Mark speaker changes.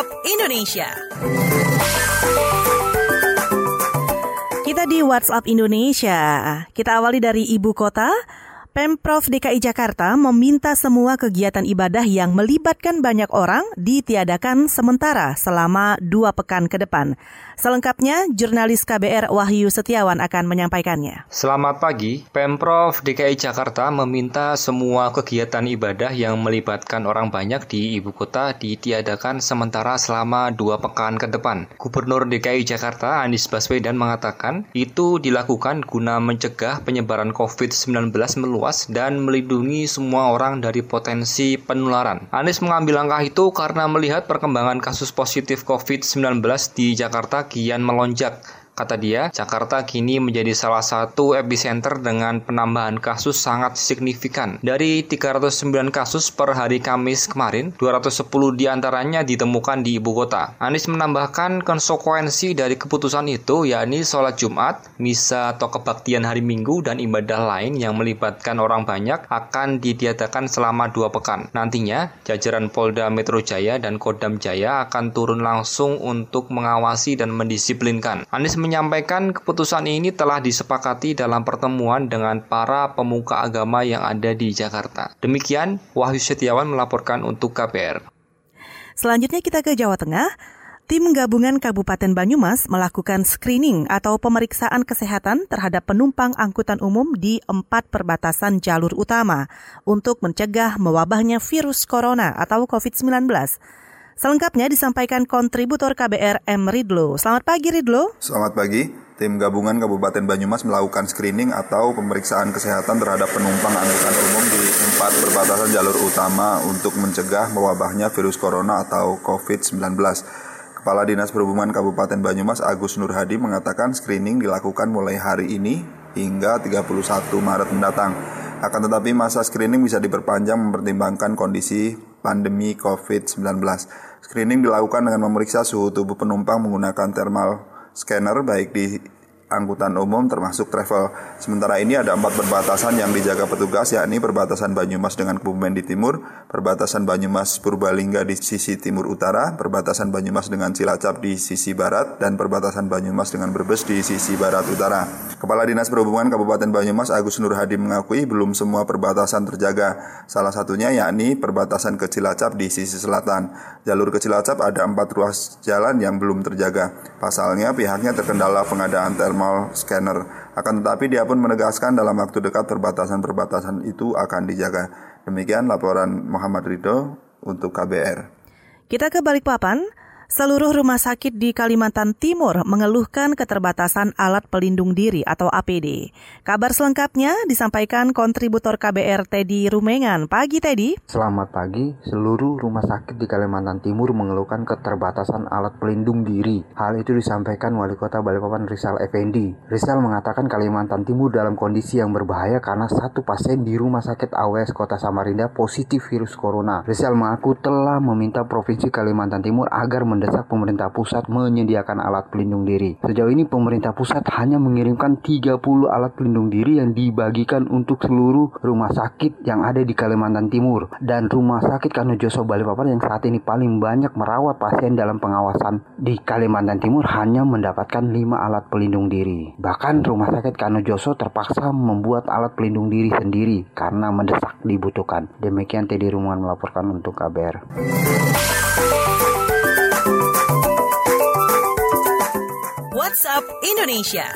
Speaker 1: WhatsApp Indonesia.
Speaker 2: Kita di WhatsApp Indonesia. Kita awali dari ibu kota. Pemprov DKI Jakarta meminta semua kegiatan ibadah yang melibatkan banyak orang ditiadakan sementara selama dua pekan ke depan. Selengkapnya, jurnalis KBR Wahyu Setiawan akan menyampaikannya.
Speaker 3: Selamat pagi, Pemprov DKI Jakarta meminta semua kegiatan ibadah yang melibatkan orang banyak di ibu kota ditiadakan sementara selama dua pekan ke depan. Gubernur DKI Jakarta Anies Baswedan mengatakan itu dilakukan guna mencegah penyebaran COVID-19 meluas dan melindungi semua orang dari potensi penularan. Anies mengambil langkah itu karena melihat perkembangan kasus positif COVID-19 di Jakarta kian melonjak Kata dia, Jakarta kini menjadi salah satu epicenter dengan penambahan kasus sangat signifikan. Dari 309 kasus per hari Kamis kemarin, 210 di antaranya ditemukan di ibu kota. Anies menambahkan konsekuensi dari keputusan itu yakni sholat Jumat, misa atau kebaktian hari Minggu, dan ibadah lain yang melibatkan orang banyak akan didiadakan selama dua pekan. Nantinya, jajaran Polda Metro Jaya dan Kodam Jaya akan turun langsung untuk mengawasi dan mendisiplinkan. Anies menyampaikan keputusan ini telah disepakati dalam pertemuan dengan para pemuka agama yang ada di Jakarta. Demikian, Wahyu Setiawan melaporkan untuk KPR.
Speaker 2: Selanjutnya kita ke Jawa Tengah. Tim gabungan Kabupaten Banyumas melakukan screening atau pemeriksaan kesehatan terhadap penumpang angkutan umum di empat perbatasan jalur utama untuk mencegah mewabahnya virus corona atau COVID-19. Selengkapnya disampaikan kontributor KBR M. Ridlo. Selamat pagi Ridlo.
Speaker 4: Selamat pagi. Tim gabungan Kabupaten Banyumas melakukan screening atau pemeriksaan kesehatan terhadap penumpang angkutan umum di empat perbatasan jalur utama untuk mencegah mewabahnya virus corona atau COVID-19. Kepala Dinas Perhubungan Kabupaten Banyumas Agus Nurhadi mengatakan screening dilakukan mulai hari ini hingga 31 Maret mendatang. Akan tetapi masa screening bisa diperpanjang mempertimbangkan kondisi pandemi COVID-19. Screening dilakukan dengan memeriksa suhu tubuh penumpang menggunakan thermal scanner baik di angkutan umum termasuk travel. Sementara ini ada empat perbatasan yang dijaga petugas yakni perbatasan Banyumas dengan Kebumen di timur, perbatasan Banyumas Purbalingga di sisi timur utara, perbatasan Banyumas dengan Cilacap di sisi barat, dan perbatasan Banyumas dengan Brebes di sisi barat utara. Kepala Dinas Perhubungan Kabupaten Banyumas Agus Nur Hadi mengakui belum semua perbatasan terjaga. Salah satunya yakni perbatasan ke Cilacap di sisi selatan. Jalur ke Cilacap ada empat ruas jalan yang belum terjaga. Pasalnya pihaknya terkendala pengadaan thermal scanner. Akan tetapi dia pun menegaskan dalam waktu dekat perbatasan-perbatasan itu akan dijaga. Demikian laporan Muhammad Ridho untuk KBR.
Speaker 2: Kita ke Balikpapan. Seluruh rumah sakit di Kalimantan Timur mengeluhkan keterbatasan alat pelindung diri atau APD. Kabar selengkapnya disampaikan kontributor KBR Teddy Rumengan. Pagi Teddy.
Speaker 5: Selamat pagi. Seluruh rumah sakit di Kalimantan Timur mengeluhkan keterbatasan alat pelindung diri. Hal itu disampaikan Wali Kota Balikpapan Rizal Effendi. Rizal mengatakan Kalimantan Timur dalam kondisi yang berbahaya karena satu pasien di Rumah Sakit AWS Kota Samarinda positif virus corona. Rizal mengaku telah meminta Provinsi Kalimantan Timur agar mendesak pemerintah pusat menyediakan alat pelindung diri. Sejauh ini pemerintah pusat hanya mengirimkan 30 alat pelindung diri yang dibagikan untuk seluruh rumah sakit yang ada di Kalimantan Timur dan rumah sakit Kanojoso Balikpapan yang saat ini paling banyak merawat pasien dalam pengawasan di Kalimantan Timur hanya mendapatkan 5 alat pelindung diri. Bahkan rumah sakit Kanojoso terpaksa membuat alat pelindung diri sendiri karena mendesak dibutuhkan. Demikian Teddy Rumungan melaporkan untuk KBR.
Speaker 1: WhatsApp Indonesia.